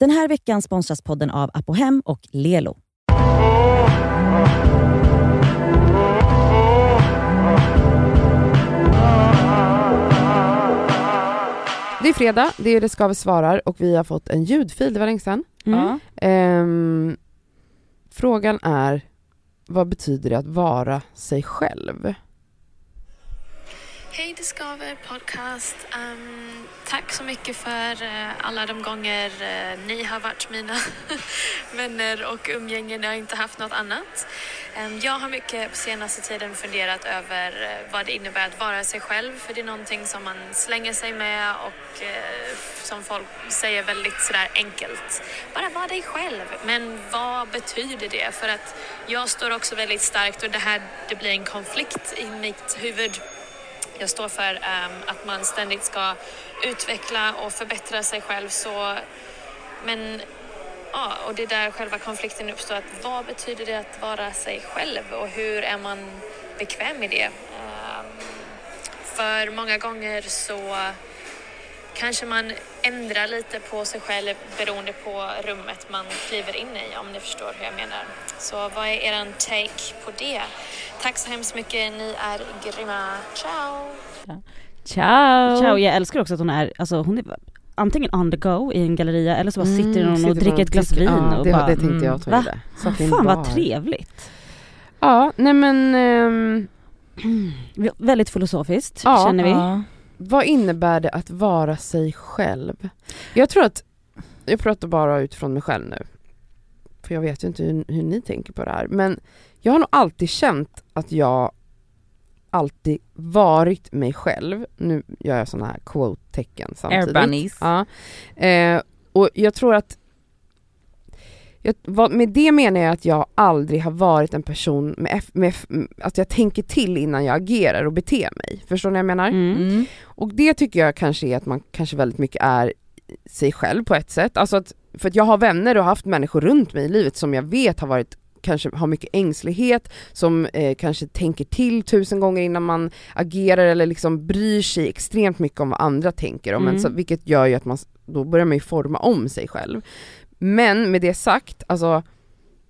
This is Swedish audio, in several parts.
Den här veckan sponsras podden av Apohem och Lelo. Det är fredag, det är Det ska vi svarar och vi har fått en ljudfil, det var länge sedan. Mm. Ehm, frågan är, vad betyder det att vara sig själv? Hej Discover Podcast. Um, tack så mycket för uh, alla de gånger uh, ni har varit mina vänner och umgängen. Jag har inte haft något annat. Um, jag har mycket på senaste tiden funderat över uh, vad det innebär att vara sig själv. För det är någonting som man slänger sig med och som folk säger väldigt sådär enkelt. Bara var dig själv. Men vad betyder det? För att jag står också väldigt starkt och det här det blir en konflikt i mitt huvud jag står för um, att man ständigt ska utveckla och förbättra sig själv. Så, men ja, och det är där själva konflikten uppstår. Att vad betyder det att vara sig själv och hur är man bekväm i det? Um, för många gånger så kanske man ändrar lite på sig själv beroende på rummet man kliver in i om ni förstår hur jag menar. Så vad är er take på det? Tack så hemskt mycket, ni är grymma. Ciao! Ciao! Ciao, jag älskar också att hon är, alltså hon är antingen on the go i en galleria eller så bara sitter hon och sitter dricker man ett glas dricker- vin ja, och det, bara, det tänkte mm, jag att hon va? gjorde. Fan bar. vad trevligt. Ja, nej men ehm, Väldigt filosofiskt Ja. känner vi. Ja. Vad innebär det att vara sig själv? Jag tror att, jag pratar bara utifrån mig själv nu, för jag vet ju inte hur, hur ni tänker på det här, men jag har nog alltid känt att jag alltid varit mig själv, nu gör jag sådana här quote-tecken samtidigt. Air bunnies. Ja. Eh, och jag tror att jag, vad, med det menar jag att jag aldrig har varit en person med, eff- med eff- att jag tänker till innan jag agerar och beter mig. Förstår ni vad jag menar? Mm. Mm. Och det tycker jag kanske är att man kanske väldigt mycket är sig själv på ett sätt. Alltså att, för att jag har vänner och haft människor runt mig i livet som jag vet har varit kanske har mycket ängslighet, som eh, kanske tänker till tusen gånger innan man agerar eller liksom bryr sig extremt mycket om vad andra tänker om Mm. en, så, vilket gör ju att man, då börjar man ju forma om sig själv. Men med det sagt, alltså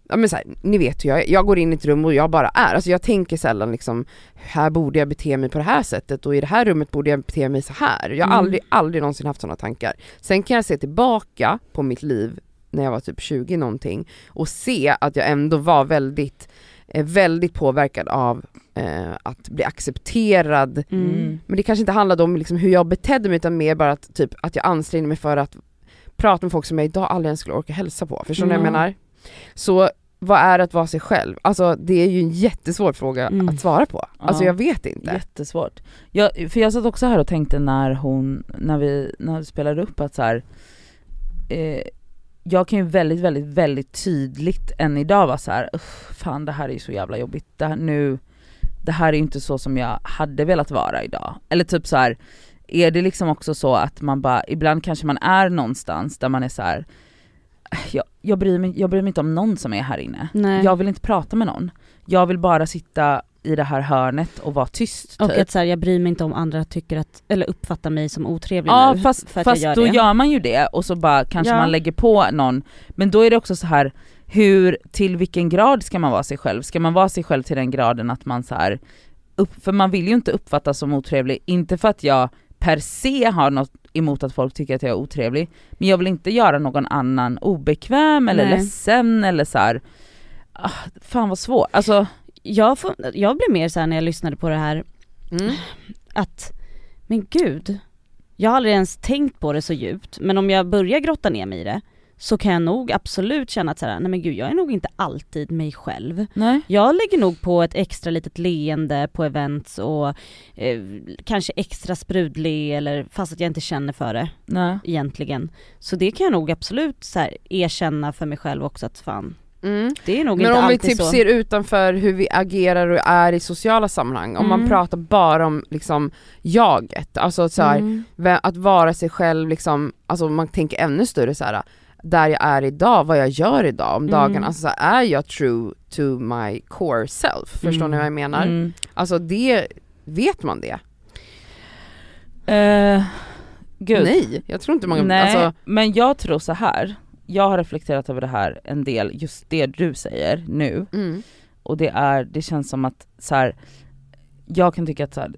Ja men så här, ni vet ju, jag, jag går in i ett rum och jag bara är, alltså jag tänker sällan liksom här borde jag bete mig på det här sättet och i det här rummet borde jag bete mig så här. Jag har Mm. aldrig, aldrig någonsin haft sådana tankar. Sen kan jag se tillbaka på mitt liv när jag var typ 20 någonting och se att jag ändå var väldigt, eh, väldigt påverkad av eh, att bli accepterad. Mm. Men det kanske inte handlade om liksom hur jag betedde mig utan mer bara att, typ, att jag ansträngde mig för att prata med folk som jag idag aldrig ens skulle orka hälsa på. Förstår ni vad jag Mm. menar? Så vad är att vara sig själv? Alltså det är ju en jättesvår fråga Mm. att svara på. Alltså Ja. jag vet inte. Jättesvårt. Jag, för jag satt också här och tänkte när hon, när vi, när vi spelade upp att så här, eh, jag kan ju väldigt, väldigt, väldigt tydligt än idag vara så här, "Uff, fan det här är ju så jävla jobbigt, det här, nu, det här är ju inte så som jag hade velat vara idag. Eller typ så här, är det liksom också så att man bara, ibland kanske man är någonstans där man är så här. Jag, jag, bryr mig, jag bryr mig inte om någon som är här inne. Nej. Jag vill inte prata med någon. Jag vill bara sitta i det här hörnet och vara tyst Och typ. att så här, jag bryr mig inte om andra tycker att, eller uppfattar mig som otrevlig Ja nu. fast, för att fast jag då gör det. gör man ju det och så bara kanske Ja. man lägger på någon, men då är det också så här hur, till vilken grad ska man vara sig själv? Ska man vara sig själv till den graden att man så här upp, för man vill ju inte uppfattas som otrevlig, inte för att jag per se har något emot att folk tycker att jag är otrevlig, men jag vill inte göra någon annan obekväm eller Nej. ledsen eller så här. Ah, fan vad svårt, alltså jag, får, jag blev mer såhär när jag lyssnade på det här, Mm. att, men gud, jag har aldrig ens tänkt på det så djupt, men om jag börjar grotta ner mig i det, så kan jag nog absolut känna att såhär, nej men gud jag är nog inte alltid mig själv. nej. Jag lägger nog på ett extra litet leende på events och eh, kanske extra sprudlig eller fast att jag inte känner för det nej. egentligen. Så det kan jag nog absolut så här, erkänna för mig själv också att fan, Mm. Men om vi typ så. ser utanför hur vi agerar och är i sociala sammanhang, om man Mm. pratar bara om liksom jaget, alltså så här, Mm. att vara sig själv liksom, alltså man tänker ännu större så här där jag är idag, vad jag gör idag om Mm. dagarna, alltså så är jag true to my core self? Förstår Mm. ni vad jag menar? Mm. Alltså det, vet man det? Eh, gud. Nej, jag tror inte många, Nej, alltså, men jag tror så här jag har reflekterat över det här en del, just det du säger nu. Mm. Och det är, det känns som att så här, jag kan tycka att så här,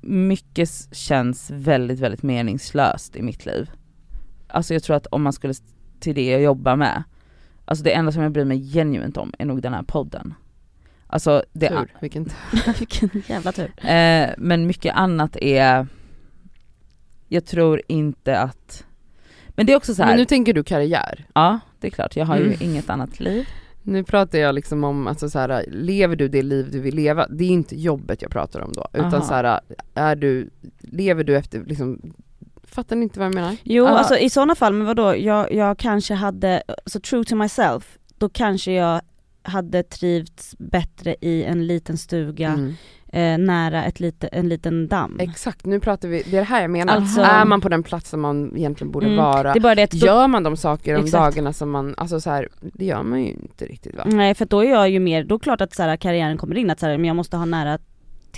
mycket känns väldigt, väldigt meningslöst i mitt liv. Alltså jag tror att om man skulle till det jag jobbar med, alltså det enda som jag bryr mig genuint om är nog den här podden. Alltså det, Tur, vilken tur. Vilken jävla tur. Eh, men mycket annat är, jag tror inte att, men det är också så här. Men nu tänker du karriär. ja det är klart, jag har ju Mm. inget annat liv. Nu pratar jag liksom om, alltså så här, lever du det liv du vill leva? Det är inte jobbet jag pratar om då, utan Aha. så här, är du, lever du efter liksom, fattar ni inte vad jag menar? Jo Ja. alltså i sådana fall, men vadå, jag, jag kanske hade, så true to myself, då kanske jag hade trivts bättre i en liten stuga Mm. eh, nära ett lite, en liten damm. Exakt, nu pratar vi, det är det här jag menar. Alltså- är man på den plats som man egentligen borde Mm, vara, Det är bara det att då, gör man de saker de Exakt. dagarna som man, alltså så här, det gör man ju inte riktigt va? Nej för då är jag ju mer, då är klart att så här, karriären kommer in, att så här, men jag måste ha nära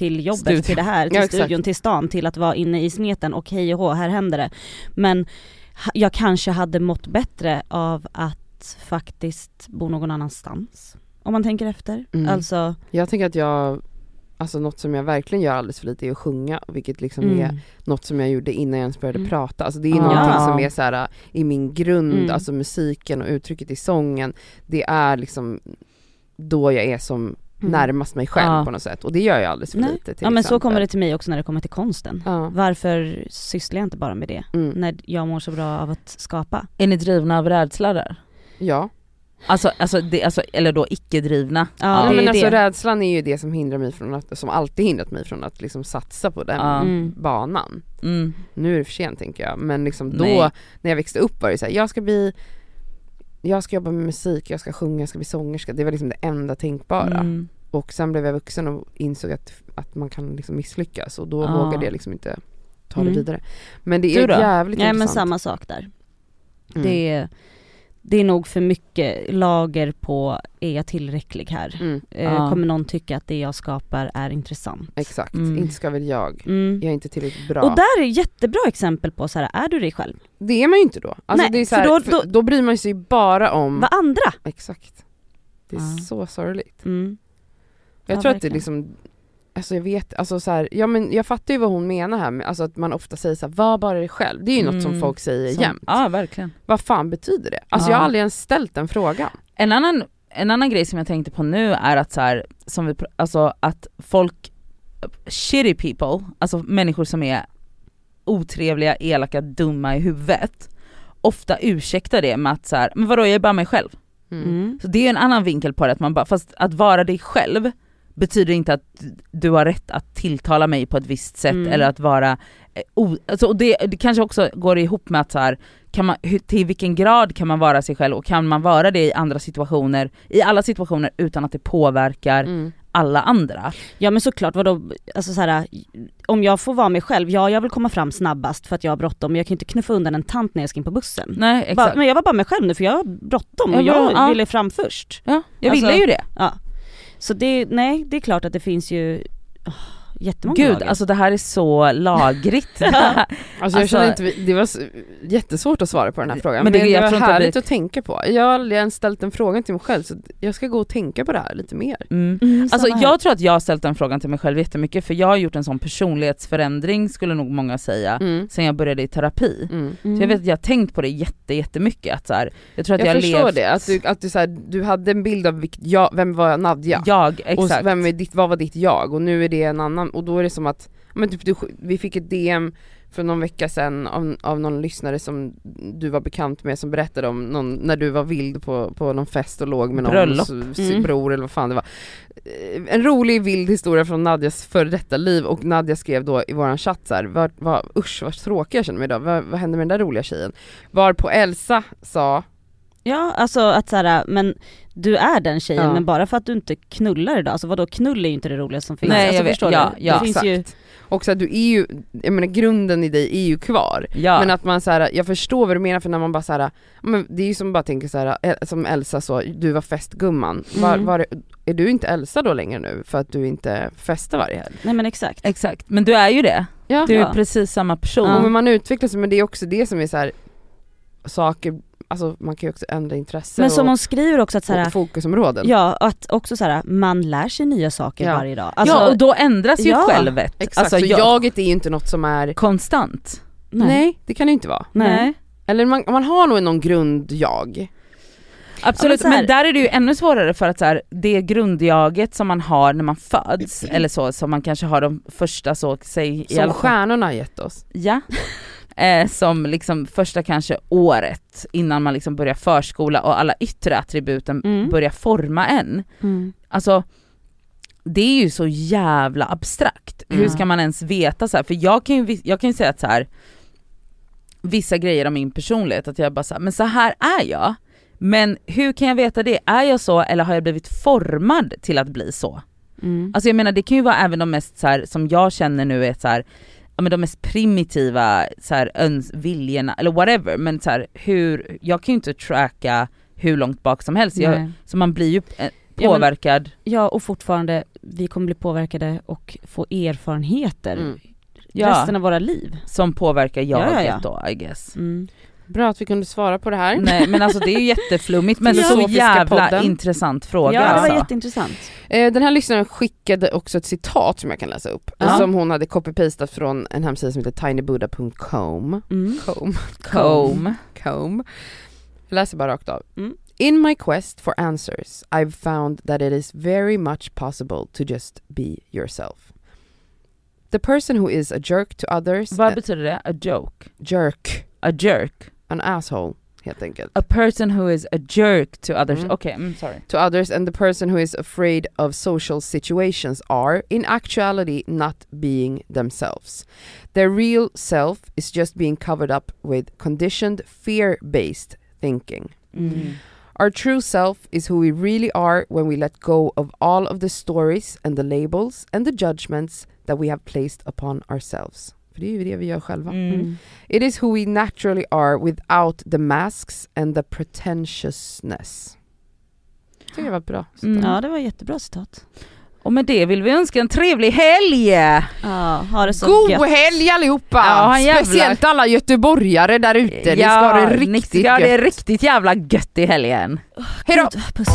till jobbet, Studion. till det här, till Ja, exakt. studion, till stan, till att vara inne i smeten och hej och hå, här händer det. Men jag kanske hade mått bättre av att faktiskt bo någon annanstans. Om man tänker efter. Mm. Alltså, Jag tänker att jag, alltså något som jag verkligen gör alldeles för lite är att sjunga, vilket liksom är mm. något som jag gjorde innan jag ens började Mm. prata. Alltså det är Ah. någonting som är så här i min grund, Mm. alltså musiken och uttrycket i sången, det är liksom då jag är som Mm. närmast mig själv Ja. på något sätt och det gör jag alldeles för Nej. lite till Ja men så exempel. kommer det till mig också när det kommer till konsten. Ja. Varför sysslar jag inte bara med det? Mm. När jag mår så bra av att skapa. Är ni drivna av rädsla där? ja. Alltså, alltså, det, alltså eller då icke-drivna? Ja, Ja, men alltså det. rädslan är ju det som hindrar mig från att, som alltid hindrat mig från att liksom satsa på den Ja. Mm. banan. Mm. Nu är det för sent tänker jag, men liksom då Nej. när jag växte upp var det så här, jag ska bli jag ska jobba med musik, jag ska sjunga, jag ska bli sångerska. Det var liksom det enda tänkbara. Mm. Och sen blev jag vuxen och insåg att, att man kan liksom misslyckas och då Ja. vågade jag liksom inte ta det Mm. vidare. Men det är jävligt Nej men intressant. samma sak där. Mm. Det, är, det är nog för mycket lager på, är jag tillräcklig här? Mm, Eh, Ja. Kommer någon tycka att det jag skapar är intressant? exakt, Mm. inte ska väl jag. Mm. Jag är inte tillräckligt bra. Och där är jättebra exempel på så här, är du dig själv? Det är man ju inte då. Alltså Nej, för här, då- för då- då, bryr man sig bara om, Vad andra? exakt. Det är Ja. så sorgligt. Mm. Jag Ja, tror att det verkligen. liksom Alltså jag vet, alltså så här, ja men jag fattar ju vad hon menar här med, alltså att man ofta säger så här, var bara dig själv. Det är ju något som Mm. folk säger Som- jämt. Ja verkligen. Vad fan betyder det? Alltså Ja. jag har aldrig ens ställt den frågan. En annan, en annan grej som jag tänkte på nu är att så här, som vi, alltså att folk, shitty people, alltså människor som är otrevliga, elaka, dumma i huvudet, ofta ursäktar det med att så här, men vadå jag är bara mig själv. Mm. Mm. Så det är en annan vinkel på det, att man bara, fast att vara dig själv betyder inte att du har rätt att tilltala mig på ett visst sätt Mm. eller att vara, eh, o, alltså, och det, det kanske också går ihop med att så här, kan man, till vilken grad kan man vara sig själv och kan man vara det i andra situationer, i alla situationer utan att det påverkar Mm. alla andra? Ja men såklart, vadå, alltså så här, om jag får vara mig själv, ja jag vill komma fram snabbast för att jag har bråttom, men jag kan inte knuffa undan en tant när jag ska in på bussen. Nej Bara, exakt. men jag var bara mig själv nu för jag har bråttom och Ja, jag ja. ville fram först. ja, jag Alltså- ville ju det. Ja. Så det, nej det är klart att det finns ju oh, jättemånga Gud lager. alltså det här är så lagrigt. Alltså jag Alltså- känner inte, det var jättesvårt att svara på den här frågan, Men men det- det, jag var härligt vi- att tänka på. Jag har aldrig ens ställt den frågan till mig själv så jag ska gå och tänka på det här lite mer. mm. Mm, Alltså här. jag tror att jag har ställt den frågan till mig själv jättemycket för jag har gjort en sån personlighetsförändring skulle nog många säga, Mm. sen jag började i terapi. Mm. Så jag vet att jag har tänkt på det jätte, jättemycket att så här, jag tror att Jag, jag, förstår levt... det, att du, att du, så här, du hade en bild av vilket, jag, vem var Nadja? Jag, och exakt. vem är ditt, vad var ditt jag? Och nu är det en annan, och då är det som att, men typ du, vi fick ett DM för någon vecka sedan av, av någon lyssnare som du var bekant med som berättade om någon, när du var vild på, på någon fest och låg med någon Bröllop. Mm. bror eller vad fan det var. Eh, En rolig vild historia från Nadjas före detta liv och Nadja skrev då i våran chatt så här, vad, vad, usch vad tråkig jag känner mig idag, vad, vad hände med den där roliga tjejen? Varpå Elsa sa, Ja alltså att såhär, men du är den tjejen Ja. men bara för att du inte knullar idag, alltså vadå knull är ju inte det roligaste som finns. Nej, alltså, jag vet. förstår Ja, du? ja, det finns ju, exakt. Och så här, du är ju, jag menar grunden i dig är ju kvar. Ja. Men att man så här, jag förstår vad du menar för när man bara så här, men det är ju som bara tänker så här, eh, som Elsa så, du var festgumman. Var, Mm. var, är du inte Elsa då längre nu för att du inte festar varje helg? nej men exakt. Exakt, men du är ju det. Ja. Du är Ja. precis samma person. Ja. Men man utvecklas men det är också det som är så här. saker, alltså man kan ju också ändra intresse Men som och, hon skriver också att så här, och fokusområden. ja att också så här, man lär sig nya saker Ja. varje dag. Alltså, ja och då ändras ju ja, självet. Exakt, Alltså, så jag- jaget är ju inte något som är, Konstant. nej, det kan det ju inte vara. Nej. Eller man, man har nog någon grund-jag. Absolut, Ja, men men där är det ju ännu svårare för att så här, det grundjaget som man har när man föds, eller så, som man kanske har de första så, säg i Som alla stjärnorna har gett oss. ja, eh, som liksom första kanske året innan man liksom börjar förskola och alla yttre attributen Mm. börjar forma en. Mm. Alltså det är ju så jävla abstrakt. Hur Mm. ska man ens veta så här? För jag kan ju, jag kan ju säga att så här vissa grejer om min personlighet, att jag bara så här, men så här är jag. Men hur kan jag veta det? Är jag så eller har jag blivit formad till att bli så? Mm. Alltså jag menar det kan ju vara även de mest så här, som jag känner nu är så här, ja men de mest primitiva så här, öns, viljorna eller whatever men så här, hur, jag kan ju inte tracka hur långt bak som helst, jag, så man blir ju eh, men- påverkad. Ja och fortfarande, vi kommer bli påverkade och få erfarenheter Mm. Ja. resten av våra liv. som påverkar Ja, jaget ja, ja. då I guess. Mm. Bra att vi kunde svara på det här. Nej men alltså det är ju jätteflummigt men så jävla podden. intressant fråga Ja det var alltså. jätteintressant. Eh, Den här lyssnaren skickade också ett citat som jag kan läsa upp, Ja. som hon hade copy-pastat från en hemsida som heter tinybuddha.com. Mm. Com. Comb. Com. Jag läser bara rakt av. Mm. In my quest for answers I've found that it is very much possible to just be yourself. The person who is a jerk to others, Vad a betyder det? A joke? jerk, A jerk? An asshole helt enkelt. A person who is a jerk to others, Mm. I'm sorry. to others and the person who is afraid of social situations are, in actuality, not being themselves. Their real self is just being covered up with conditioned, fear based thinking. Mm. Our true self is who we really are when we let go of all of the stories and the labels and the judgments that we have placed upon ourselves. För det är ju det vi gör själva. Mm. It is who we naturally are without the masks and the pretentiousness. Jag tycker det var bra. Mm. Ja det var jättebra citat. Och med det vill vi önska en trevlig helg! Ja, ha det så God gött. helg allihopa! Ja, Speciellt alla göteborgare där ute, ni ska ha det ni riktigt ska ha det gött. riktigt jävla gött i helgen. Hejdå! Puss.